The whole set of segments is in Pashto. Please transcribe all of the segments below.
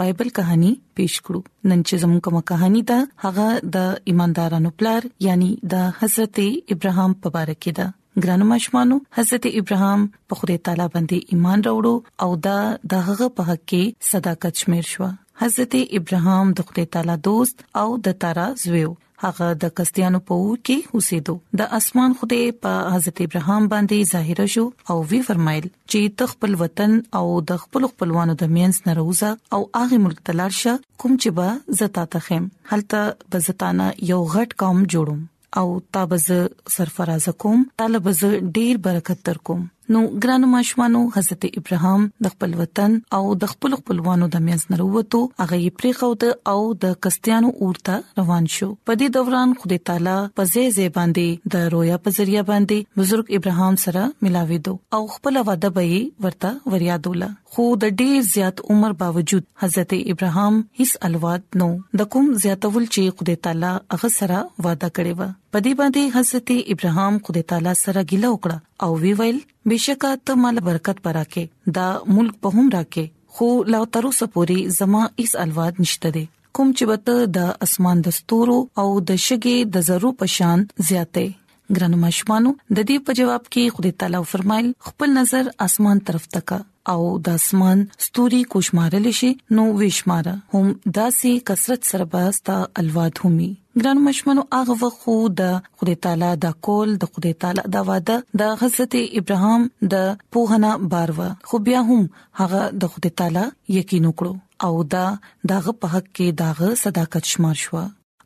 بایبل کہانی پیش کړو نن چې زموږ کومه کہانی ده هغه د ایماندارانو پلار یعنی د حضرت ابراهام په اړه کې ده ګرانو مشمانو حضرت ابراهام په خدای تعالی باندې ایمان راوړو او دا د هغه په حق کې صداقت شمیر شو حضرت ابراهام د خدای تعالی دوست او د تارا زویو هغه د کستیانو په اور کې اوسېدو د اسمان خدای په حضرت ابراهام باندې ظاهر شو او وی فرمایل چې ته خپل وطن او د خپل خپلوانو د مینس نروزه او هغه ملک تلار شه کوم چې با زتا ته خیم هلته بزتانه یو غټ قوم جوړوم او تابز سرفراز کوم طالب ز ډیر برکت تر کوم نو ګرانو ماشومانو حضرت ابراهام د خپل وطن او د خپل خپلوانو د مینځ نروتو هغه یې پرې خو د او د کستیانو اورته روان شو په دې دوران خدای تعالی په زی زی باندې د رویا په ذریعہ باندې بزرګ ابراهام سره ملاوي دو او خپل وعده به ورته وریادوله خو د ډیر زیات عمر باوجود حضرت ابراهام هیڅ الواد نو د کوم زیاتول چې خدای تعالی هغه سره وعده کړی و په دې باندې حضرت ابراهام خدای تعالی سره ګیله وکړه او وی ویل بشکا ته مال برکت پراکه دا ملک په هم راکه خو لا تر اوسه پوري زما هیڅ الواد نشته دي کوم چې وته د اسمان د ستورو او د شګې د ذرو په شان زیاته ګرانو ماشومانو د دې په جواب کې خدای تعالی فرمایل خپل نظر اسمان طرف تکا او د اسمان ستوري کوشمارل شي نو وشماره هم داسي کثرت سره باستا الواد همي ګران مشمنو هغه وخت خو د خدای تعالی دا کول د خدای تعالی دا وعده د حضرت ابراهام د پوهنه بار و خو بیا هم هغه د خدای تعالی یقین وکړو او دا داغه په حق کې داغه صداقت شمار شو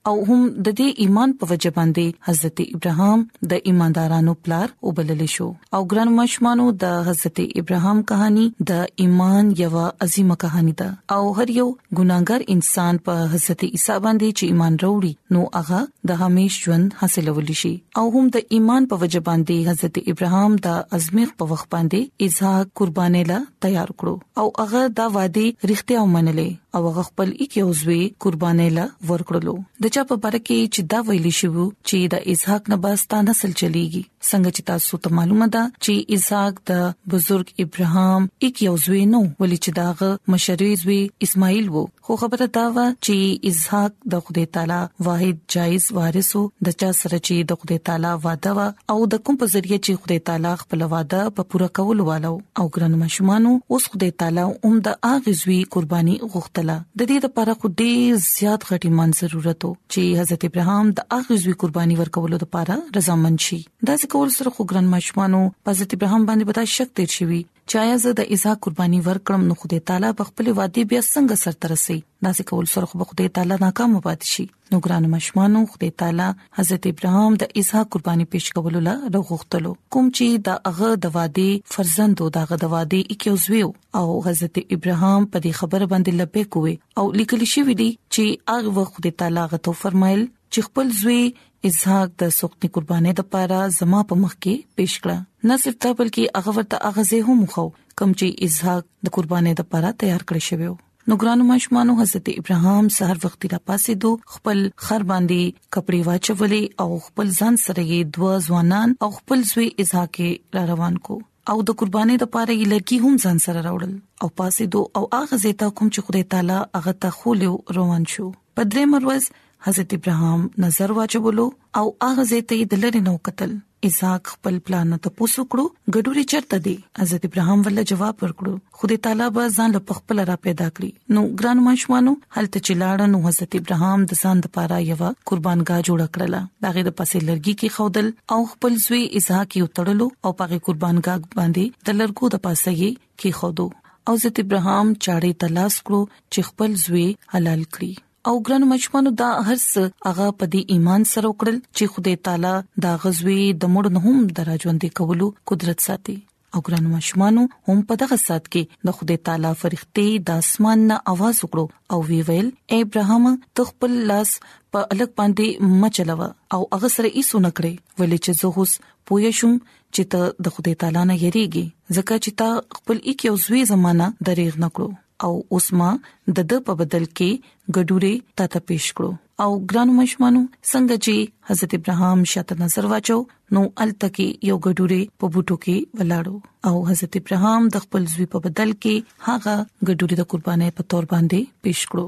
او هم د دې ایمان په وجه باندې حضرت ابراهام د ایماندارانو پلار وبلل شو او ګران مشمانو د حضرت ابراهام کہانی د ایمان یو عظیمه کہانی ده او هر یو ګناګار انسان په حضرت عیسی باندې چې ایمان وروړي نو هغه د همیش ژوند حاصلول شي او هم د ایمان په وجه باندې حضرت ابراهام د ازمیخ په وخت باندې اسحاق قربانې لا تیار کړو او هغه دا وعده رښتیا ومنلې او هغه خپل یکي عضوي قربانې له ورکړلو د چا په باره کې چې دا ویل شي وو چې د اسحاق نه باستا نسل چلیږي څنګه چې تاسو ته معلومه ده چې اسحاق د بزرګ ابراهام یکي عضوي نو ولې چې داغه مشري عضوي اسماعیل وو خو خبره دا و چې اسحاق د خدای تعالی واحد جایز وارث وو د چا سره چې د خدای تعالی وعده و او د کوم په ذریعہ چې خدای تعالی خپل وعده په پوره کولو والو او ګران مشمانو اوس خدای تعالی هم د اغزوی قرباني غوښتله د دې لپاره خو ډیر زیات غټي مان ضرورت وو چې حضرت ابراهام د اغزوی قرباني ورکولو لپاره رضامند شي دا ځکه ول سره خو ګران مشمانو حضرت ابراهام باندې بتا شک تیر شوی چې آیا زه د ایزا قرباني ورکړم نو خدای تعالی په خپل وادي بیا څنګه سرته رسي داسې کول سره خو خدای تعالی ناکام پات شي نو ګران مشمانو خدای تعالی حضرت ابراهام د ایزا قرباني پیش کولو لا رغختلو کوم چې دا هغه د وادي فرزند او دغه د وادي اکیوزویو او حضرت ابراهام په دې خبره باندې لبه کوي او لیکل شوی دی چې هغه خدای تعالی غته فرمایل چې خپل زوی اسحاق د سختي قربانې د پاره زما په مخ کې پیش کړه نه صرف دا بلکې هغه ورته هغه زه هم خو کم چې اسحاق د قربانې د پاره تیار کړی شوی نو ګرانو ماشومانو حضرت ابراهام سحر وختي را پاسې دو خپل خر باندې کپڑے واچولې او خپل ځان سره یې دوا ځوانان او خپل زوی اسحاق را روان کو او د قربانې د پاره یې لرګي هم ځان سره راوړل او پاسې دو او هغه زیتا کوم چې خدای تعالی هغه ته خولیو روان شو په درې مروز حضرت ابراهام نظر واچولو او هغه زیته د لری نو قتل اسحاق خپل پلان ته پوسو کړو ګډوري چرته دی حضرت ابراهام ول جواب ورکړو خدای تعالی به ځان له خپل را پیدا کړی نو ګران ماشومانو هلته چې لاړ نو حضرت ابراهام د ځان د پاره یو قربانګا جوړ کړل دا غیر پسې لرګي کې خودل او خپل زوی اسحاق یو تړلو او پاګه قربانګا باندې د لرګو د پاسه یې کې خودو او حضرت ابراهام چاړې تلاش کړو چې خپل زوی حلال کړي او ګران مشمانو دا هرڅ هغه په دې ایمان سره وکړل چې خدای تعالی دا غزوی د مړ نه هم دراجوندې کولو قدرت ساتي او ګران ماشومانو هم په دغه سات کې د خدای تعالی فرښتې د اسمان نه आवाज وکړو او وی ویل اے ابراهام ته خپل لاس په الګ باندې مچلو او هغه سره یې سونه کړې ولې چې زه هوس پوه شم چې ته د خدای تعالی نه یریږي ځکه چې تا خپل یک یو زوی زمانہ درېغ نکړو او اوس ما د د په بدل کې ګډوره تا ته پیښ کړو او ګرانو مشمانو څنګه چې حضرت ابراهام شاته نظر واچو نو التکی یو ګډوره په بوټو کې ولاړو او حضرت ابراهام د خپل زوی په بدل کې هغه ګډوره د قربانې په تور باندې پیښ کړو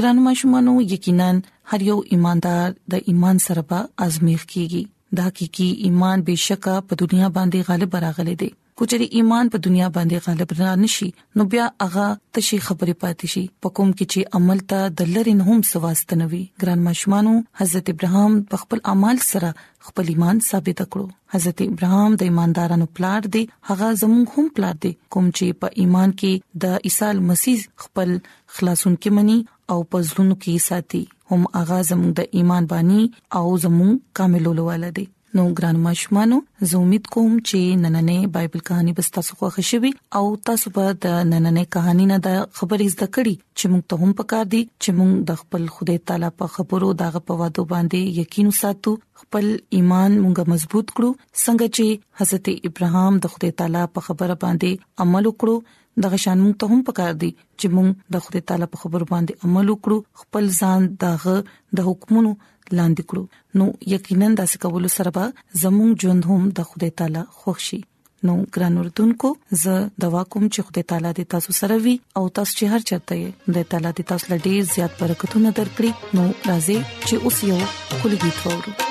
ګرانو مشمانو یقینا هر یو ایماندار د ایمان سره به آزمیخ کیږي دا حقيقي ایمان بشکا په دنیا باندې غالب راغلي دي کچري ایمان په دنیا باندې غالب را نشي نو بیا هغه تشي خبرې پاتې شي په کوم کې چې عمل ته د لری نه هم سواست نه وي ګران ماشومانو حضرت ابراهام په خپل اعمال سره خپل ایمان ثابت کړو حضرت ابراهام د ایماندارانو پلار دی هغه زموږ هم پلار دی کوم چې په ایمان کې د عیسی مسیح خپل خلاصون کې مني او پزلونو کې ساتي هم اغا زموږ د ایمان بانی او زموږ کاملولواله دی نو ګران ماشومانو زه امید کوم چې نننې بایبل کہانی به تاسو خوښ شي او تاسو به د نننې کہانی نه د خبرې زده کړې چې موږ ته هم پکار دي چې موږ د خپل خدای تعالی په خبرو دغه په وادو باندې یقین وساتو خپل ایمان موږ مضبوط کړو څنګه چې حضرت ابراهام د خدای تعالی په خبره باندې عمل وکړو دغه شان موږ ته هم پکار دي چې موږ د خدای تعالی په خبرو باندې عمل وکړو خپل ځان دغه د حکمونو لاندې کړو نو یقینا داسې کول سره به زموږ ژوند هم د خدای تعالی خوښ شي نو ګران اردوونکو زه دوا کوم چې خدای تعالی دې تاسو سره وي او تاسو چې هر چاته یې خدای تعالی دې تاسو لپاره ډیر زیات برکتونه درکړي نو راځي چې اوس یو کلی دی تورو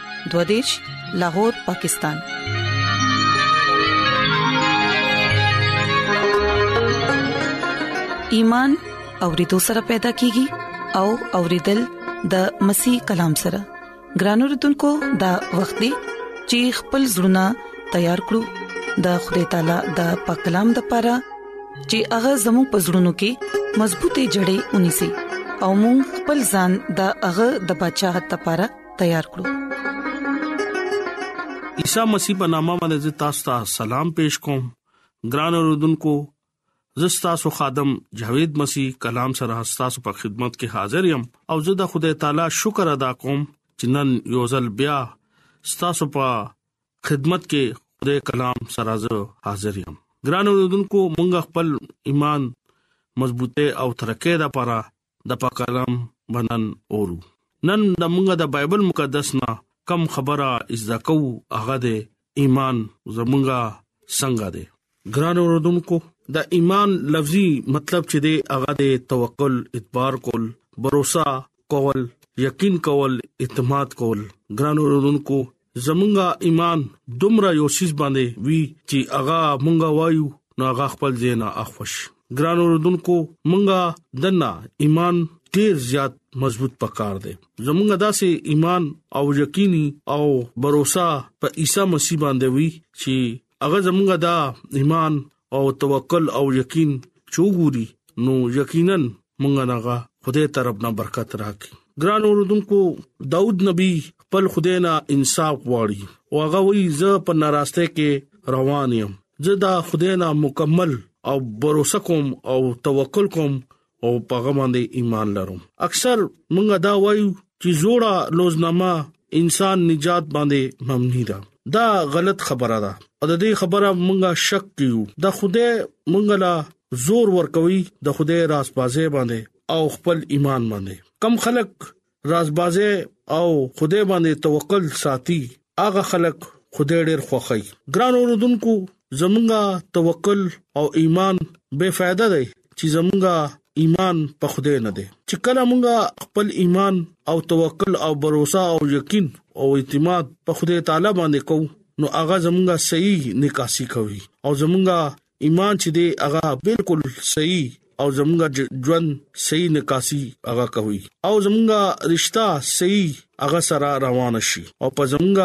دوادش لاهور پاکستان ایمان اورېدو سره پیدا کیږي او اورېدل د مسیح کلام سره ګرانو رتونکو د وخت دی چې خپل زړونه تیار کړو د خدای تعالی د پاک کلام د پاره چې هغه زموږ پزړونو کې مضبوطې جړې ونی سي او موږ خپل ځان د هغه د بچاغت لپاره تیار کړو عیسی مسیح په نامه باندې تاسو ته سلام پېښ کوم ګران اوردونکو زستا سو خادم جاوید مسیح کلام سره تاسو په خدمت کې حاضر یم او زه د خدای تعالی شکر ادا کوم چې نن یو ځل بیا تاسو په خدمت کې خدای کلام سره زه حاضر یم ګران اوردونکو مونږ خپل ایمان مضبوطه او ترقه لپاره د پاک کلام بنن اورو نن د موږ د بایبل مقدس نه کم خبره از دا کو هغه د ایمان زمونږه څنګه ده ګران اوردونکو د ایمان لفظي مطلب چې دی هغه د توکل اعتبار کول باور کول یقین کول اعتماد کول ګران اوردونکو زمونږه ایمان دومره یو سیس باندې وی چې هغه مونږه وایو نو هغه خپل زینا اخوش ګران اوردونکو مونږه دنا ایمان ډیر زیات مضبوط پکار دی زمونږه داسې ایمان او یقیني او باور په عیسی مسیح باندې وی چې هغه زمونږ دا ایمان او توکل او یقین چوغوري نو یقینا مونږ ناغه خدای طرف نه برکت راکړي ګران اوردونکو داوود نبی خپل خدای نه انصاف واړي او هغه وی زه په ناراسته کې روان یم زه دا خدای نه مکمل او باور کوم او توکل کوم او په هغه باندې ایمان لرم اکثر مونږ دا وایو چې جوړه لوزنامه انسان نجات باندې مبني ده دا غلط خبره ده او د دې خبره مونږه شک کیو د خوده مونږه لا زور ورکوي د خوده راز پازه باندې او خپل ایمان باندې کم خلک رازبازه او خدای باندې توکل ساتي هغه خلک خدای ډېر خوخی ګران اوردونکو زمونږه توکل او ایمان بے فائدہ دی چې زمونږه ایمان په خدای نه دی چې کله مونږه خپل ایمان او توکل او باور او یقین او اعتماد په خدای تعالی باندې کوو نو هغه زمونږه صحیح نکاسي کوي او زمونږه ایمان چې دی هغه بالکل صحیح او زمونږ ژوند صحیح نکاسي هغه کوي او زمونږ رشتہ صحیح هغه سره روان شي او په زمونږ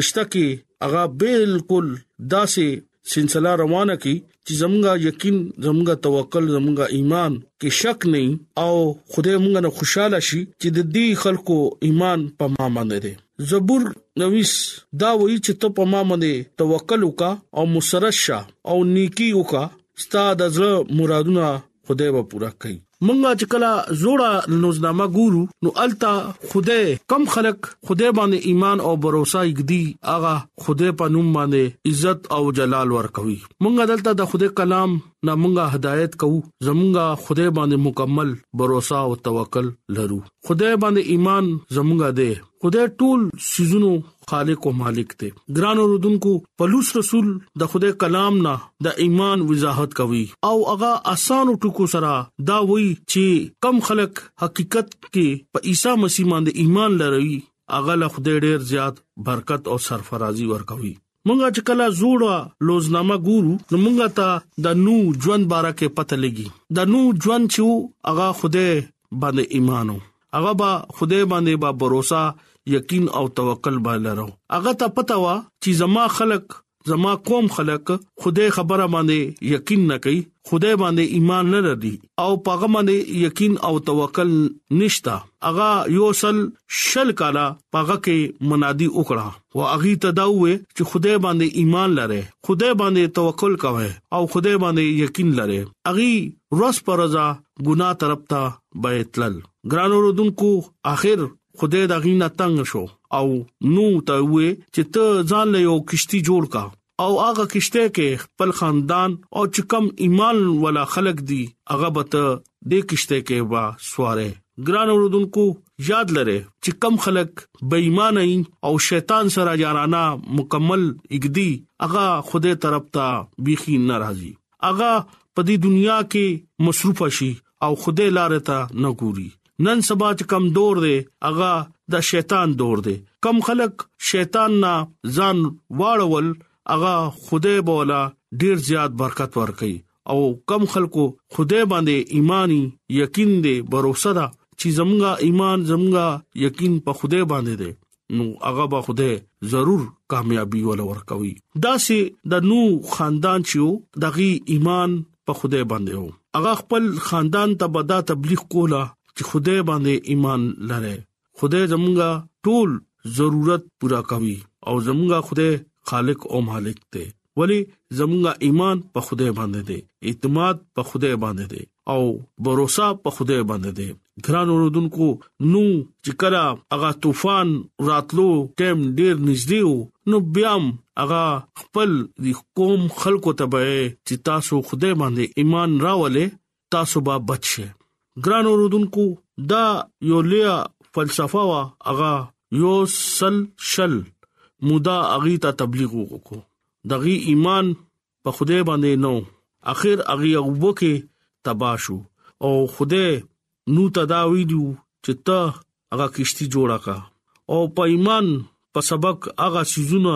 رشتہ کې هغه بالکل داسې سلسله روانه کی چې زمونږ یقین زمونږ توکل زمونږ ایمان کې شک نه او خدای مونږ نه خوشاله شي چې د دې خلکو ایمان په ما باندې زبور 90 دا وایي چې ته په ما باندې توکل وکا او مسرت شه او نیکی وکا ستا د زړه مرادونه خدای به پوره کړي منګه چې کله زوړه نوزنامه ګورو نو التا خدای کم خلق خدای باندې ایمان او باور یګدي اغه خدای په نوم باندې عزت او جلال ورکوي منګه دلته د خدای کلام نه مونږه هدایت کوو زمونږه خدای باندې مکمل باور او توکل لرو خدای باندې ایمان زمونږه دی خدای ټول سيزونو خالق او مالک دی ګران اوردونکو پلوص رسول د خدای کلام نه د ایمان وضاحت کوي او هغه اسانو ټکو سره دا وایي چې کم خلک حقیقت کې په عیسی مسیح باندې ایمان لري هغه له خدای ډیر زیات برکت او سرفرازي ورکوي مونږه چې کله زوړه لوزنامه ګورو نو مونږه ته د نو ژوند باره کې پته لګي د نو ژوند چې هغه خوده باندې ایمانو هغه با خوده باندې با باور یقین او توکل باندې لرو هغه ته پته وا چې زما خلک زما قوم خلک خوده خبره باندې یقین نه کوي خدای باندې ایمان نه لري او پاغه باندې یقین او توکل نشتا اغا یو سل شل کالا پاغه کې منادي وکړه او اغي تداوې چې خدای باندې ایمان لره خدای باندې توکل کوي او خدای باندې یقین لره اغي روس پرزا ګنا طرف ته بیتل ګرانو رودونکو اخر خدای دا غینا تنگ شو او نو ته وې چې ته ځان له یو کشتي جوړ کا او هغه کشته کې خپل خاندان او چکم ایمان ولا خلق دي هغه به ته دې کشته کې وا سواره ګران اوردونکو یاد لره چې کم خلک بې ایمان او شیطان سره یارانه مکمل اګدي هغه خوده طرف ته بيخي ناراضي هغه په دې دنیا کې مصروف شي او خدای لار ته نه ګوري نن سبا چې کم دور دی هغه د شیطان دور دی کم خلک شیطان نه ځان واړول هغه خدای بولا ډیر زیات برکت ورکړي او کم خلکو خدای باندې ایمانی یقین دې باور ده چې زمونږه ایمان زمونږه یقین په خدای باندې ده نو هغه به خوده ضرور کامیابی ول ورکوي دا سه د نو خاندان چې دغه ایمان په خوده باندې وو هغه خپل خاندان ته به دا تبلیغ کولا چې خوده باندې ایمان لره خوده زمونږه ټول ضرورت پورا کوي او زمونږه خوده خالق او مالک ته ولی زمونږه ایمان په خدای باندې دی اعتماد په خدای باندې دی او باور په خدای باندې دی ګران اوردونکو نو چې کله هغه طوفان راتلو ټیم ډیر نږدې وو نو بیا هغه خپل د قوم خلکو ته به چې تاسو خدای باندې ایمان راولې تاسو به بچ شئ ګران اوردونکو دا یو لیا فلسفه وا هغه یو سل شل مودا اغي ته تبلیغ وکړو دغه ایمان په خوده باندې نو اخر اغي او بوکه تباشو او خوده نو تداوی دیو چې ته هغه کشتي جوړه کا او په ایمان په سبق هغه سيزونه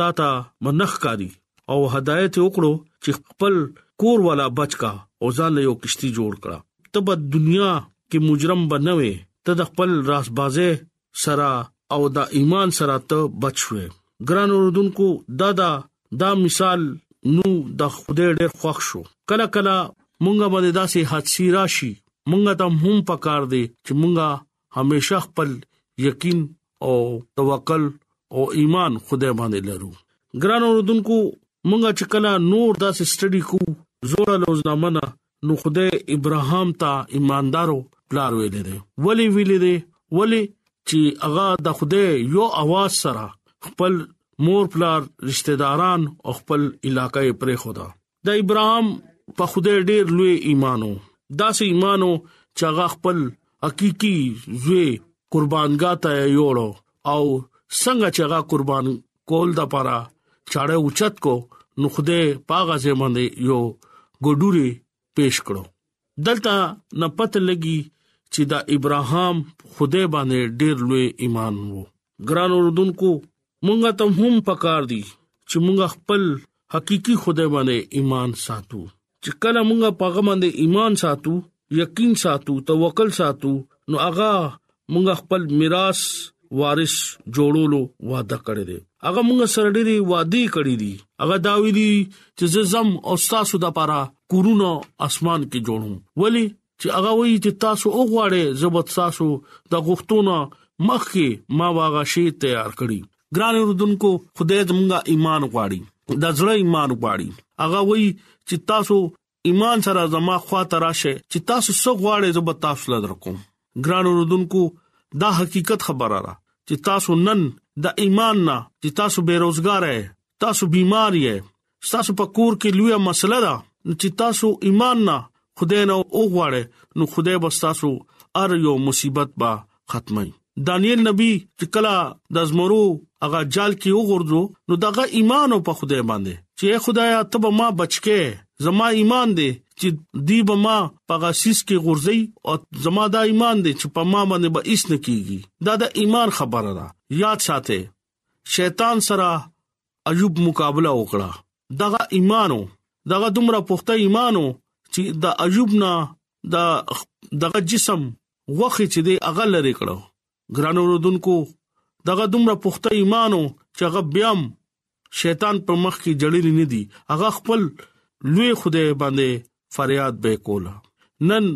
تا ته منخ کاری او هدایت وکړو چې خپل کور والا بچ کا او ځان له یو کشتي جوړ کړه تب دنیا کې مجرم بنوي ته د خپل راس بازه سره او د ایمان سره ته بچوي ګران اوردونکو دا دا دا مثال نو د خدای ډېر خوښ شو کله کله مونږه باندې داسې حادثي راشي مونږه ته هم پکار دي چې مونږه همیشه خپل یقین او توکل او ایمان خدای باندې لرو ګران اوردونکو مونږه چې کله نور داسې سټډي کو زوړ لوزنامه نه نو خدای ابراهام ته ایماندارو پلار ویل دي ولی ویل دي ولی چې هغه د خدای یو आवाज سره خپل مور پلار رشتہ داران او خپل علاقې پرې خدا د ابراهام په خدای ډیر لوی ایمانو داسې ایمانو چې هغه خپل حقيقي زوی قربانګاه ته یوړو او څنګه چې هغه قربان کول د پاره چاړه اوچت کو نو خوده پاغه زمند یو ګډوري پیش کړو دلته نه پته لګي چې دا ابراهام خوده باندې ډیر لوی ایمان وو ګران اوردونکو مونږه ته هم پکار دي چې مونږ خپل حقيقي خدای باندې ایمان ساتو چې کله موږ په هغه باندې ایمان ساتو یقین ساتو توکل ساتو نو هغه موږ خپل میراث وارث جوړولو وعده کړی دی هغه موږ سره ډېری وعده کړی دی هغه دا ویلي چې زم او تاسو د لپاره کورونه اسمان کې جوړوم ولی چې هغه وایي چې تاسو وګواړئ زه به تاسو د غوښتونو مخکې ما واغه شی تیار کړی ګران اردوونکو خدای دې مونږه ایمان غواړي د زړه ایمان غواړي هغه وایي چې تاسو ایمان سره زما خوا ته راشه چې تاسو څو غواړئ زه به تاسو لدر کوم ګران اردوونکو دا حقیقت خبره را چې تاسو نن د ایمان نه چې تاسو بیروزګار یې تاسو بیمار یې تاسو په کور کې لویه مسله ده چې تاسو ایمان نه خدای نه اوغواړي نو خدای به تاسو ار یو مصیبت با ختمي دانیل نبی چې کلا د زمرو هغه جال کې وګورځو نو دغه ایمان او په خدای باندې چې خدایا ته به ما بچکه زما ایمان دی چې دی به ما پغه سیس کې غورځي او زما دا ایمان دی چې په ما باندې به هیڅ نکېږي دا د ایمان خبره ده یاد ساته شیطان سره ایوب مقابله وکړه دغه ایمانو دغه دومره پخته ایمانو چې د ایوب نه د دغه جسم وخی چې دی اغل لري کړو ګرانو رودونکو دغه دومره پخته ایمانو چې هغه بیام شیطان پر مخ کې جړلې نه دي هغه خپل لوی خدای باندې فریاد به کوله نن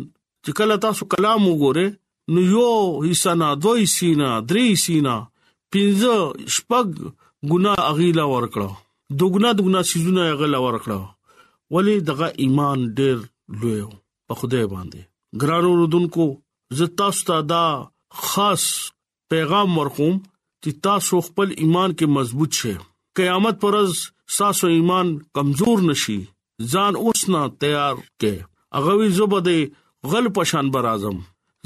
چې کله تاسو کلام وګوره نو یو حصہ نه دوه حصہ نه درې حصہ نه پنځه شپږ ګنا اغیلا ورکړه دوګنا دوګنا سيزونه اغیلا ورکړه ولی دغه ایمان ډیر لوی په خدای باندې ګرانو رودونکو زه تاسو ته دا خاص پیغام ورکوم چې تاسو خپل ایمان کې مضبوط شئ قیامت پرز تاسو ایمان کمزور نشي ځان اوس نه تیار کې هغه وی زوبه دی غل پشان بر اعظم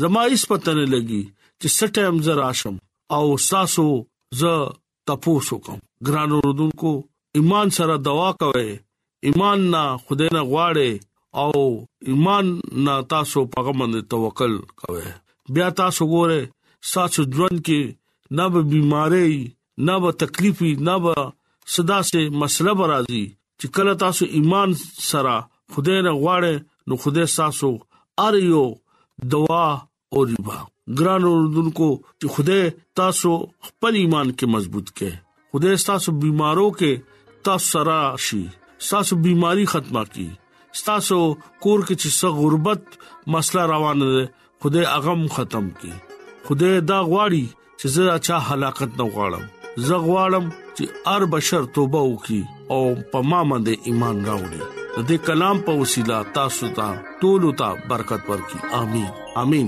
زما هیڅ پته نه لګي چې سټایم زر آشم او ساسو ز تپوسو کوم ګران رودونکو ایمان سره دوا کوي ایمان نه خدای نه غواړي او ایمان نه تاسو په غمند توکل کوي بیا تاسو ګوره ساسو ژوند کې نه به بيماري نه به تکلیف وي نه به صدا سه مسله برازي چې کله تاسو ایمان سره خدای نه غواړي نو خدای تاسو ار یو دوا او ریبا ګران اوردونکو چې خدای تاسو خپل ایمان کې مضبوط کړي خدای تاسو بيمارو کې تاسو سره شي تاسو بيماري ختمه کړي تاسو کور کې چې څه غربت مسله روانه ده خدای هغه ختم کړي خدای دا غواړي چې زه اچا هلاکت نه غواړم زه غواړم چې هر بشر توبه وکړي او په ما باندې ایمان راوړي د دې کلام په وسیله تاسو ته ټول ته برکت ورکړي امين امين